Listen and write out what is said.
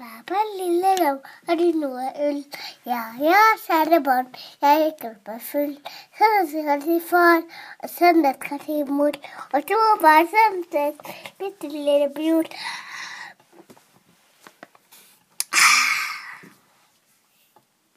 பாபல்லில்லறம் அறிநுவல் யாயா يا ياكل بفل خبز خفيفان وسمنة خفيف موت وطوبة سمسة مثل البيوت